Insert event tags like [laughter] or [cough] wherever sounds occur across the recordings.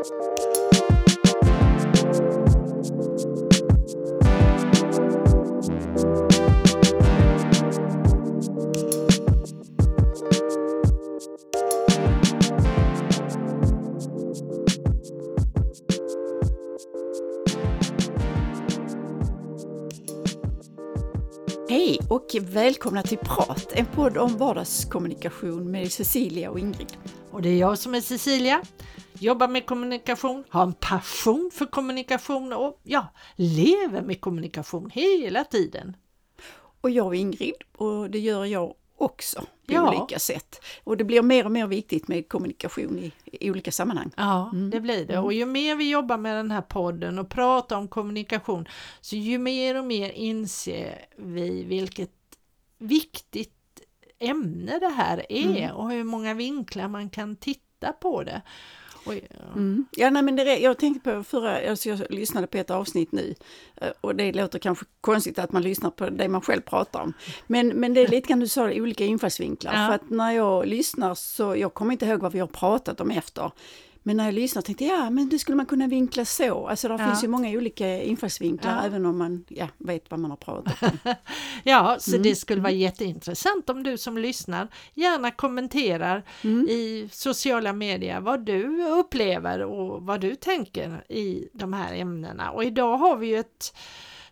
Hej och välkomna till Prat, en podd om vardagskommunikation med Cecilia och Ingrid. Och det är jag som är Cecilia, jobbar med kommunikation, har en passion för kommunikation och ja, lever med kommunikation hela tiden. Och jag är Ingrid och det gör jag också på Ja. olika sätt. Och det blir mer och mer viktigt med kommunikation i, i olika sammanhang. Ja, det blir det. Och ju mer vi jobbar med den här podden och pratar om kommunikation, så ju mer och mer inser vi vilket viktigt ämne det här är och hur många vinklar man kan titta på det. Och, Mm. Ja, nej, men det, jag tänkte på förra, alltså jag lyssnade på ett avsnitt nu eh, och det låter kanske konstigt att man lyssnar på det man själv pratar om. Men, men det är lite grann du sa, olika infallsvinklar. Ja. För att när jag lyssnar så, jag kommer inte ihåg vad vi har pratat om efter. Men när jag lyssnar tänkte jag, ja men det skulle man kunna vinkla så. Alltså det Ja. finns ju många olika infallsvinklar Ja. även om man ja, vet vad man har pratat om. [laughs] Ja, så det skulle vara jätteintressant om du som lyssnar gärna kommenterar i sociala medier vad du upplever och vad du tänker i de här ämnena. Och idag har vi ju ett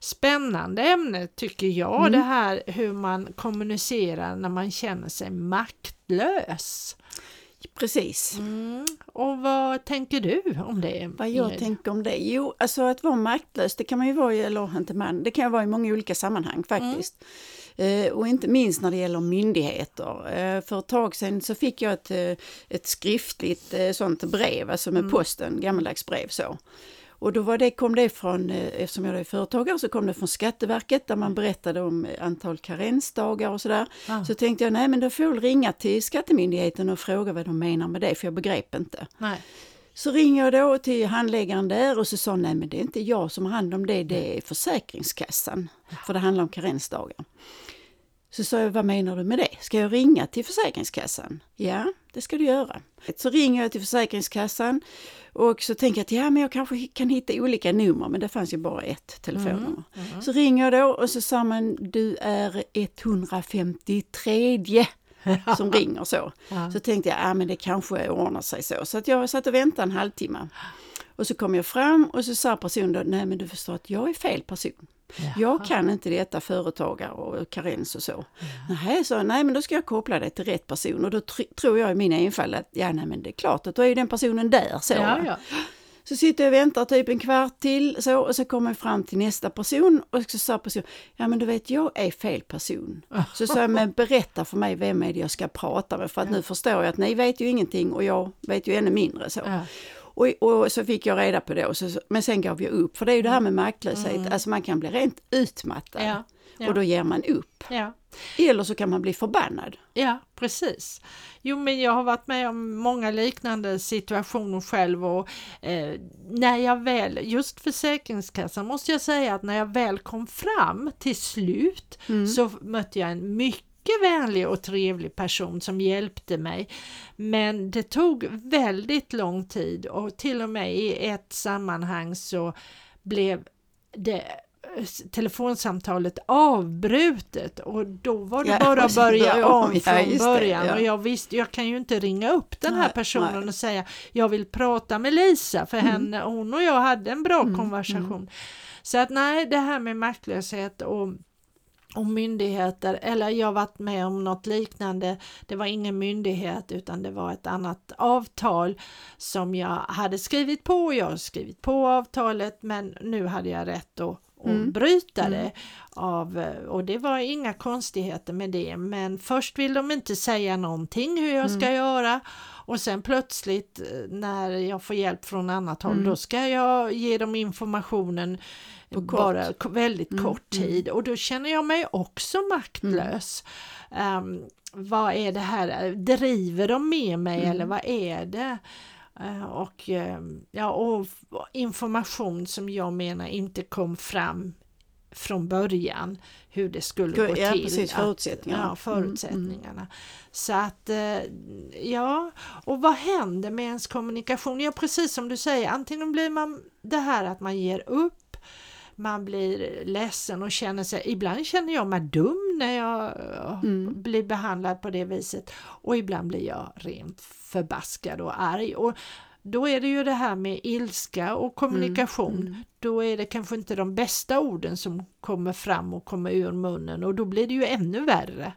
spännande ämne tycker jag, det här hur man kommunicerar när man känner sig maktlös. Precis. Mm. Och vad tänker du om det? Vad jag Ingrid? tänker om det? Jo, alltså att vara maktlös, det kan man ju vara, i- eller inte man, det kan ju vara i många olika sammanhang faktiskt. Eh, och inte minst när det gäller myndigheter. Eh, för ett tag sedan så fick jag ett, eh, ett skriftligt eh, sånt brev, alltså med posten, gammaldags brev så. Och då var det, kom det från, eh, eftersom jag är företagare, så kom det från Skatteverket där man berättade om eh, antal karensdagar och sådär. Ah. Så tänkte jag, nej men då får jag ringa till Skattemyndigheten och fråga vad de menar med det, för jag begrep inte. Nej. Så ringer jag då till handläggaren där och så sa nej men det är inte jag som har hand om det, det är Försäkringskassan. För det handlar om karensdagar. Så sa jag, vad menar du med det? Ska jag ringa till Försäkringskassan? Ja, det ska du göra. Så ringer jag till Försäkringskassan och så tänker jag att ja, men jag kanske kan hitta olika nummer, men det fanns ju bara ett telefonnummer. Så ringer jag då och så sa man, du är 153 [laughs] som ringer så. Ja. Så tänkte jag, ja men det kanske ordnar sig så. Så att jag satt och väntade en halvtimme. Och så kom jag fram och så sa personen då, nej men du förstår att jag är fel person. Jag kan inte detta företagare och karens och så. Nej, så, nej men då ska jag koppla det till rätt person och då tr- tror jag i min enfald att ja nej men det är klart att då är ju den personen där. Så, Ja, ja. Så sitter jag och väntar typ en kvart till så, och så kommer jag fram till nästa person och så sa personen, ja men du vet jag är fel person. Så sa jag, men berätta för mig vem är det jag ska prata med för att nu förstår jag att ni vet ju ingenting och jag vet ju ännu mindre så. Ja. Och, och så fick jag reda på det, och så, men sen gav jag upp. För det är ju det här med maktlöshet, alltså man kan bli rent utmattad Ja, ja. och då ger man upp. ja. Eller så kan man bli förbannad. Ja, precis. Jo, men jag har varit med om många liknande situationer själv och eh, när jag väl, just Försäkringskassan måste jag säga att när jag väl kom fram till slut så mötte jag en mycket vänlig och trevlig person som hjälpte mig. Men det tog väldigt lång tid och till och med i ett sammanhang så blev det eh, telefonsamtalet avbrutet och då var det Ja, bara att [laughs] börja om. Ja, från just det, början ja. och jag visste, jag kan ju inte ringa upp den här Nej, personen nej. Mm. och säga jag vill prata med Lisa för henne, hon och jag hade en bra konversation. Så att nej, det här med maktlöshet och och myndigheter, eller jag varit med om något liknande. Det var ingen myndighet utan det var ett annat avtal som jag hade skrivit på. Jag har skrivit på avtalet men nu hade jag rätt att, att bryta det. Av, och det var inga konstigheter med det men först vill de inte säga någonting hur jag ska göra och sen plötsligt eh, när jag får hjälp från annat håll då ska jag ge dem informationen På kort. bara väldigt kort tid och då känner jag mig också maktlös. Ehm, vad är det här, driver de med mig eller vad är det? Eh, och, ehm, ja, och information som jag menar inte kom fram från början hur det skulle Gå- gå ja, till. precis, att- förutsättningarna. Ja, förutsättningarna. Så att, eh, ja, och vad händer med ens kommunikation? Ja, precis som du säger, antingen blir man det här att man ger upp, man blir ledsen och känner sig, ibland känner jag mig dum när jag eh, Mm. blir behandlad på det viset och ibland blir jag rent förbaskad och arg. Och då är det ju det här med ilska och kommunikation. Mm. Då är det kanske inte de bästa orden som kommer fram och kommer ur munnen och då blir det ju ännu värre.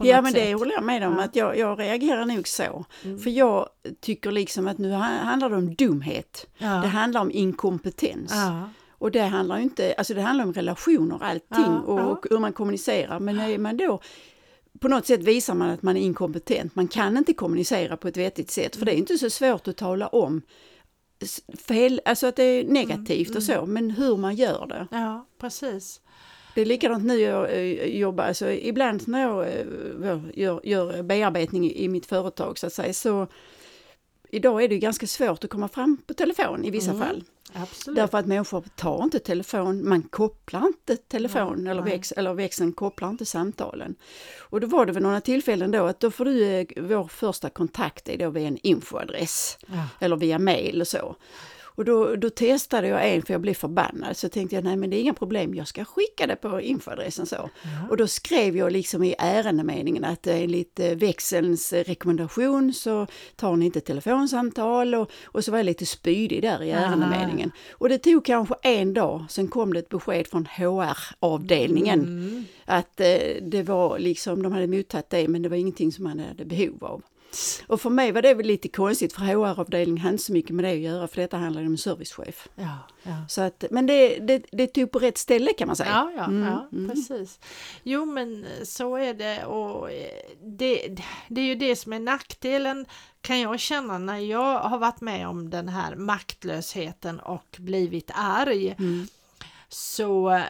Ja men det sätt. håller jag med om, Ja. att jag, jag reagerar nog så. Mm. För jag tycker liksom att nu ha- handlar det om dumhet. Ja. Det handlar om inkompetens. Ja. Och det handlar ju inte, alltså det handlar om relationer och allting Ja, och, ja. och hur man kommunicerar. Men är man då, på något sätt visar man att man är inkompetent. Man kan inte kommunicera på ett vettigt sätt för det är inte så svårt att tala om fel, alltså att det är negativt Mm, och så, men hur man gör det. ja, precis. Det är likadant nu jag eh, jobbar, alltså ibland när jag eh, gör, gör bearbetning i mitt företag så att säga, så idag är det ganska svårt att komma fram på telefon i vissa Mm. fall. Absolut. Därför att människor tar inte telefon, man kopplar inte telefon Nej, eller, väx, eller växeln kopplar inte samtalen. Och då var det väl några tillfällen då att då får du, eh, vår första kontakt är då via en infoadress Ja. eller via mail och så. Och då, då testade jag en för jag blev förbannad så tänkte jag nej men det är inga problem, jag ska skicka det på infoadressen så. Ja. Och då skrev jag liksom i ärendemeningen att eh, enligt eh, växelns rekommendation så tar ni inte telefonsamtal och, och så var jag lite spydig där i Aha. ärendemeningen. Och det tog kanske en dag, sen kom det ett besked från HR-avdelningen Mm. att eh, det var liksom, de hade mottagit det men det var ingenting som man hade behov av. Och för mig var det väl lite konstigt för HR-avdelningen hade inte så mycket med det att göra för detta handlar om servicechef. Ja, ja. Så att, men det, det, det tog på rätt ställe kan man säga. Ja, ja, Mm, ja mm. precis. Jo, men så är det och eh, det, det är ju det som är nackdelen kan jag känna när jag har varit med om den här maktlösheten och blivit arg Mm. så,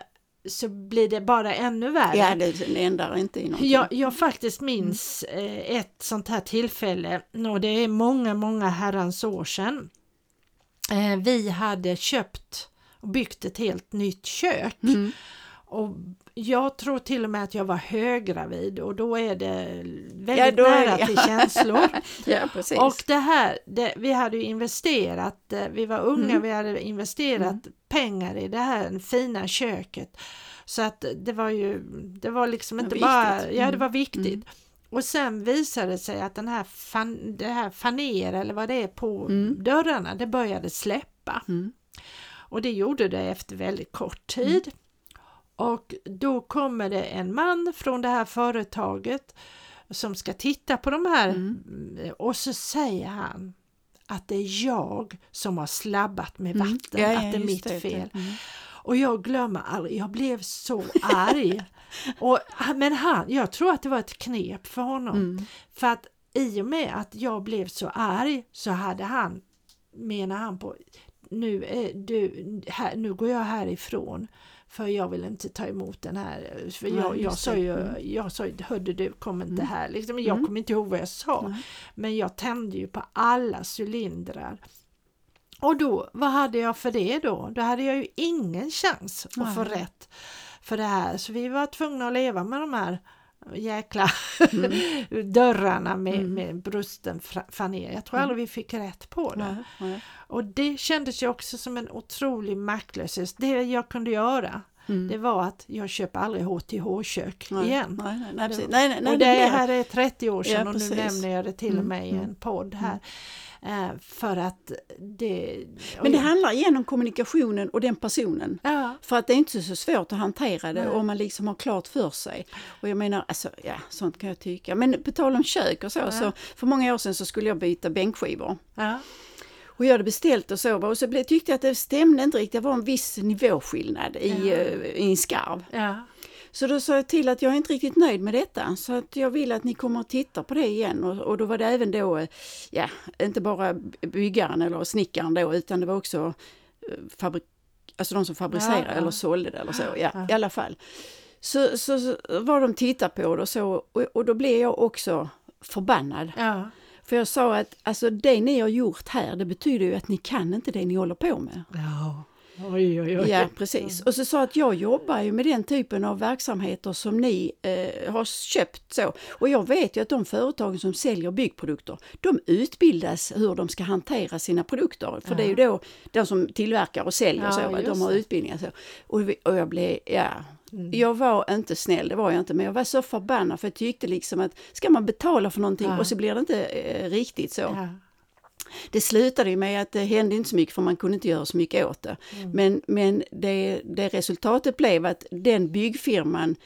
så blir det bara ännu värre. Ja, det, ändrar inte i någonting. Jag, jag faktiskt minns eh, ett sånt här tillfälle och det är många, många herrans år sedan. Eh, vi hade köpt och byggt ett helt nytt kök Mm. och jag tror till och med att jag var höggravid och då är det väldigt Ja, är- nära till ja. känslor. [laughs] Ja, precis. Och det här, det, vi hade ju investerat, eh, vi var unga, Mm. vi hade investerat pengar i det här fina köket. Så att det var ju, det var liksom Det var inte viktigt. bara, ja det Mm. var viktigt. Mm. Och sen visade det sig att den här, fan, det här faner eller vad det är på Mm. dörrarna, det började släppa. Mm. Och det gjorde det efter väldigt kort tid. Och då kommer det en man från det här företaget som ska titta på de här Mm. och så säger han att det är jag som har slabbat med Mm. vatten, Ja, ja, att det är mitt det. fel. Mm. Och jag glömmer aldrig, jag blev så arg. [laughs] och, men han, jag tror att det var ett knep för honom. Mm. För att i och med att jag blev så arg så hade han, menar han på, nu, är du, här, nu går jag härifrån för jag vill inte ta emot den här. För Nej, jag, jag, sa ju, Mm. jag sa ju, hörde du, kom inte Mm. här. Liksom, jag Mm. kommer inte ihåg vad jag sa. Nej. Men jag tände ju på alla cylindrar. Och då, vad hade jag för det då? Då hade jag ju ingen chans att Nej. få rätt för det här. Så vi var tvungna att leva med de här jäkla [laughs] dörrarna med, Mm. med brusten faner. Jag tror Mm. aldrig vi fick rätt på det. Nej, nej. Och det kändes ju också som en otrolig maktlöshet. Det jag kunde göra, Mm. det var att jag köper aldrig HTH-kök igen. Nej, nej, nej, precis. nej, nej, nej, och det det här är 30 år sedan Ja, och nu nämner jag det till Mm, med i mm, en podd här. Eh, för att det... Men det handlar igen om kommunikationen och den personen. Ja, För att det är inte så svårt att hantera det om man liksom har klart för sig. Och jag menar, alltså, ja, sånt kan jag tycka. Men på tal om kök och så, Ja. så för många år sedan så skulle jag byta bänkskivor. ja, Och jag hade beställt och så, och så tyckte jag att det stämde inte riktigt. Det var en viss nivåskillnad i, Ja. eh, i en skarv. ja. Så då sa jag till att jag är inte riktigt nöjd med detta så att jag vill att ni kommer och tittar på det igen. Och, och då var det även då, eh, ja, inte bara byggaren eller snickaren då utan det var också eh, fabrik, alltså de som fabricerar Ja, ja. eller sålde det eller så, ja, Ja. i alla fall. Så, så, så var de tittar på det och så och, och då blev jag också förbannad. ja. För jag sa att alltså det ni har gjort här det betyder ju att ni kan inte det ni håller på med. ja. Oj, oj, oj. Ja, precis. Och så sa att jag jobbar ju med den typen av verksamheter som ni eh, har köpt så. Och jag vet ju att de företagen som säljer byggprodukter, de utbildas hur de ska hantera sina produkter. För Ja. det är ju då de som tillverkar och säljer Ja, så, de har utbildningar så. Och, och jag blev, ja, Mm. jag var inte snäll, det var jag inte, men jag var så förbannad för jag tyckte liksom att ska man betala för någonting Ja. och så blir det inte eh, riktigt så. Ja. Det slutade ju med att det hände inte så mycket för man kunde inte göra så mycket åt det. Mm. Men, men det, det resultatet blev att den byggfirman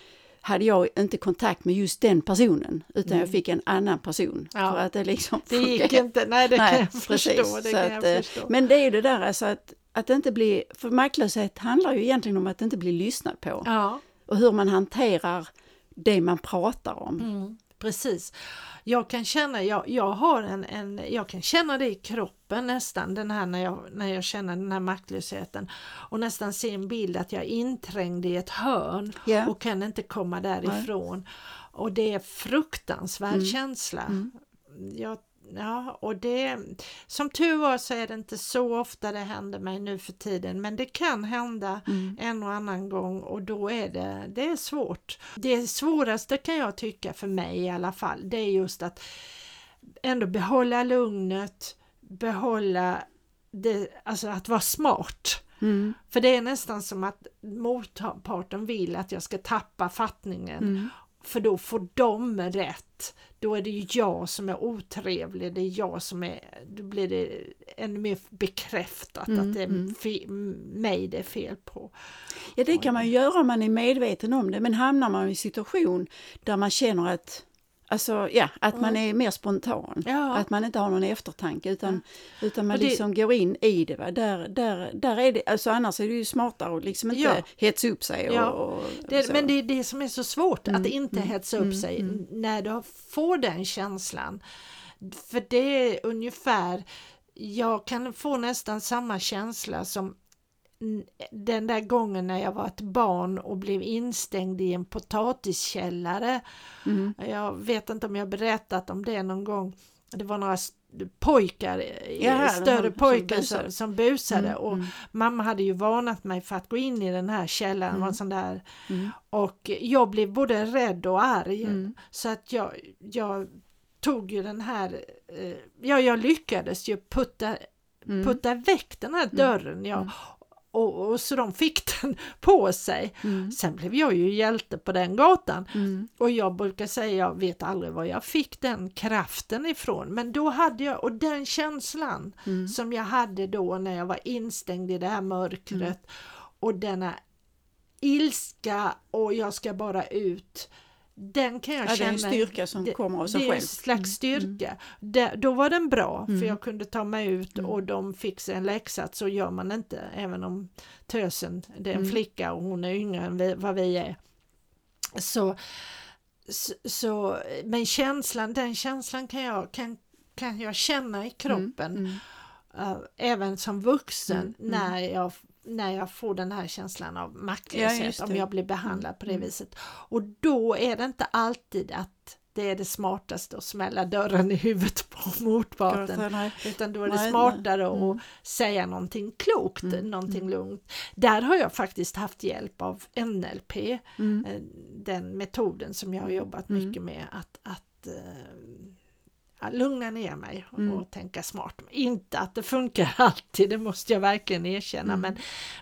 hade jag inte kontakt med just den personen utan jag fick en annan person. Ja. För att det liksom Det gick inte, nej det kan Nej, jag precis. förstå. Det kan att, jag eh, förstå. Men det är ju det där alltså att, att det inte bli, för maktlöshet handlar ju egentligen om att inte bli lyssnad på ja. och hur man hanterar det man pratar om. Mm, precis. Jag kan känna, jag, jag har en, en, jag kan känna det i kroppen nästan, den här när jag, när jag känner den här maktlösheten och nästan se en bild att jag är inträngd i ett hörn Ja. och kan inte komma därifrån. Och det är fruktansvärd Mm. känsla. Mm. Jag, ja, och det, som tur var så är det inte så ofta det händer mig nu för tiden men det kan hända Mm. en och annan gång och då är det, det är svårt. Det svåraste kan jag tycka för mig i alla fall, det är just att ändå behålla lugnet, behålla det, alltså att vara smart. Mm. För det är nästan som att motparten vill att jag ska tappa fattningen Mm. För då får de rätt. Då är det ju jag som är otrevlig, det är jag som är, då blir det ännu mer bekräftat Mm, att det är mm. fe, mig det är fel på. Ja, det kan man ju göra om man är medveten om det, men hamnar man i en situation där man känner att Alltså ja, att man är mer spontan. Ja. Att man inte har någon eftertanke utan, utan man det- liksom går in i det. Va? Där, där, där är det, alltså annars är det ju smartare att liksom inte Ja. hetsa upp sig. Och, Ja. och Det, men det är det som är så svårt, Mm, att inte mm, hetsa upp mm, sig mm. när du får den känslan. För det är ungefär, jag kan få nästan samma känsla som den där gången när jag var ett barn och blev instängd i en potatiskällare. Mm. Jag vet inte om jag berättat om det någon gång. Det var några pojkar, eh, Jaha, större som pojkar busade. som, som busade Mm, och mm, mamma hade ju varnat mig för att gå in i den här källaren. Mm. sån där mm, och jag blev både rädd och arg. mm. Så att jag, jag tog ju den här, eh, ja jag lyckades ju putta, Mm. putta väck den här dörren. Ja. Och, och så de fick [laughs] den på sig. Mm. Sen blev jag ju hjälte på den gatan. Mm. Och jag brukar säga, jag vet aldrig var jag fick den kraften ifrån. Men då hade jag, och den känslan Mm. som jag hade då när jag var instängd i det här mörkret Mm. och denna ilska och jag ska bara ut. Den kan jag Ja, det är känna. en styrka som det- kommer av sig det är en själv. slags Mm. styrka. Det, då var den bra Mm. för jag kunde ta mig ut Mm. och de fick sig en läxa. Så gör man inte även om tösen, det är en Mm. flicka och hon är yngre än vi, vad vi är. Så, så, så, men känslan, den känslan kan jag, kan, kan jag känna i kroppen. Uh, även som vuxen Mm, mm. när, jag, när jag får den här känslan av Ja, maktlöshet just om jag blir behandlad på det Mm. viset. Och då är det inte alltid att det är det smartaste att smälla dörren i huvudet på [laughs] motparten. Utan då är det Nej, smartare nej. Mm. att säga någonting klokt, Mm, någonting mm. lugnt. Där har jag faktiskt haft hjälp av NLP, Mm. eh, den metoden som jag har jobbat Mm. mycket med att, att eh, ja, lugna ner mig och, Mm. tänka smart. Inte att det funkar [laughs] alltid, det måste jag verkligen erkänna, Mm. men,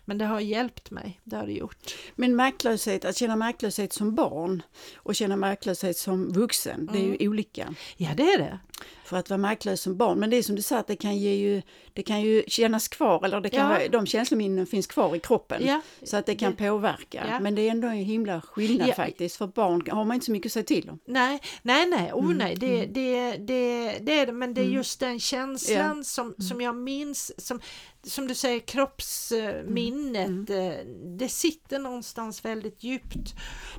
men det har hjälpt mig, det har det gjort. Men maktlöshet, att känna maktlöshet som barn och känna maktlöshet som vuxen, det är ju Mm. olika. Ja, det är det. För att vara maktlös som barn, men det är som du sa, att det kan, ge ju, det kan ju kännas kvar, eller det kan Ja. vara, de känslominnen finns kvar i kroppen. Ja, Så att det kan det- påverka. Ja. Men det är ändå en himla skillnad faktiskt. För barn har man inte så mycket att säga till om. Nej, nej, nej, oh, Mm, nej det, mm. det, det, det är det, men det är Mm. just den känslan som, som jag minns, som, som du säger kroppsminnet, Mm. eh, det sitter någonstans väldigt djupt.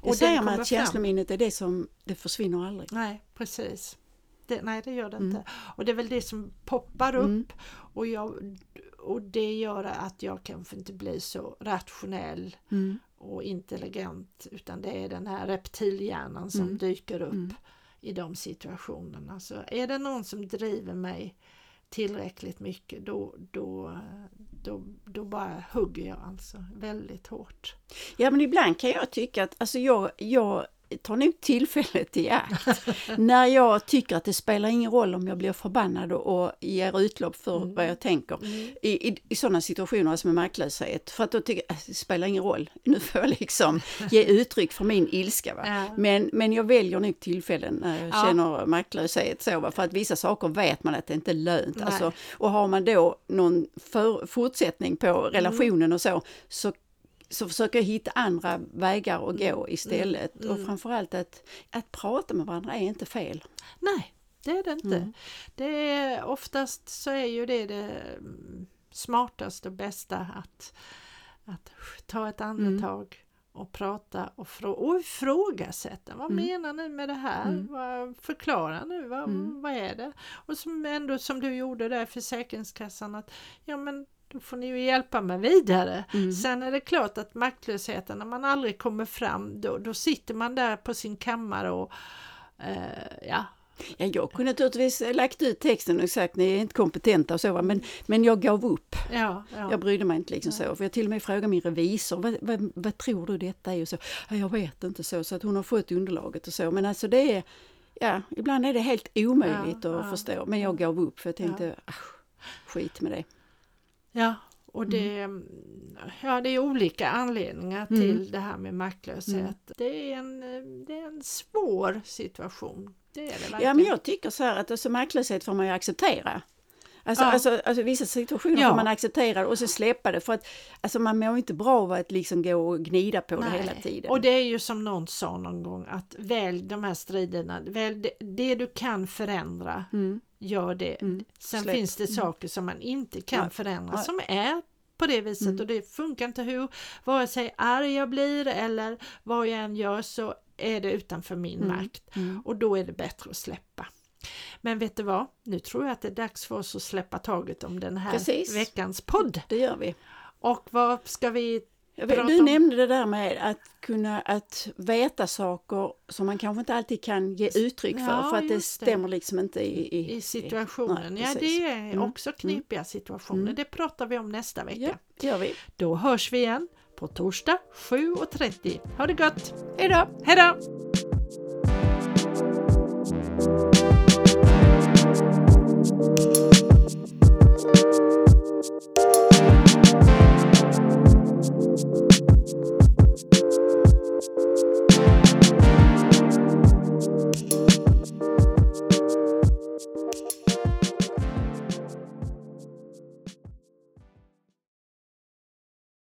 Det den säger man att fram. känslominnet är det som, det försvinner aldrig. Nej, precis. Det, nej, det gör det Mm. inte. Och det är väl det som poppar upp Mm. och, jag, och det gör att jag kanske inte blir så rationell Mm. och intelligent utan det är den här reptilhjärnan som dyker upp i de situationerna. Så är det någon som driver mig tillräckligt mycket då, då, då, då bara hugger jag alltså väldigt hårt. Ja men ibland kan jag tycka att alltså jag, jag tar nog tillfället i akt. [laughs] när jag tycker att det spelar ingen roll om jag blir förbannad och, och ger utlopp för mm. vad jag tänker. Mm. I, i, I sådana situationer som är maktlöshet. För att då tycker jag att det spelar ingen roll. [laughs] Nu får jag liksom ge [laughs] uttryck för min ilska. Va? Ja. Men, men jag väljer nog tillfällen när jag ja. känner maktlöshet. Så, va? För att vissa saker vet man att det inte är lönt. Alltså, och har man då någon för, fortsättning på mm. relationen mm. och så, så så försöker jag hitta andra vägar att gå mm. istället. Mm. Och framförallt att, att prata med varandra är inte fel. Nej, det är det inte. Mm. Det är, oftast så är ju det det smartaste och bästa att, att ta ett andetag mm. och prata och, frå och ifrågasätta. Vad mm. menar ni med det här? Mm. Vad, förklara nu, vad, mm. vad är det? Och som ändå som du gjorde där Försäkringskassan att ja men då får ni ju hjälpa mig vidare. Mm. Sen är det klart att maktlösheten, när man aldrig kommer fram, då, då sitter man där på sin kammare och eh, ja, Ja, jag kunde naturligtvis lagt ut texten och sagt ni är inte kompetenta och så, men, men jag gav upp. Ja, ja. Jag brydde mig inte liksom ja. så. För jag till och med frågade min revisor, vad, vad, vad tror du detta är? Och så, ja, jag vet inte så, så att hon har fått underlaget och så. Men alltså det är, ja, ibland är det helt omöjligt att förstå. Men jag gav upp för jag tänkte, ja. skit med det. Ja, och det, mm. ja, det är olika anledningar mm. till mm. det här med maktlöshet. Mm. Det, är en, det är en svår situation. Det är det ja, men jag tycker så här att alltså, maktlöshet får man ju acceptera. Alltså, ja. alltså, alltså vissa situationer ja. får man acceptera och så släppa det för att alltså, man mår inte bra av att liksom gå och gnida på Nej. det hela tiden. Och det är ju som någon sa någon gång att välj de här striderna, välj det, det du kan förändra, mm. Gör det. Mm. Sen Släpp. finns det mm. saker som man inte kan ja. förändra som är på det viset mm. och det funkar inte hur vare sig arg jag blir eller vad jag än gör så är det utanför min mm. makt mm. och då är det bättre att släppa. Men vet du vad? Nu tror jag att det är dags för oss att släppa taget om den här Precis. veckans podd. Det gör vi. Och vad ska vi prata Du om? nämnde det där med att kunna att veta saker som man kanske inte alltid kan ge uttryck för ja, för att det stämmer det. liksom inte i, i, I situationen. I, nej, ja, det är mm. också mm. knepiga situationer. Mm. Det pratar vi om nästa vecka. Ja, gör vi. Då hörs vi igen på torsdag 7.30. Ha det gott! Hej då! Hej då! Thank.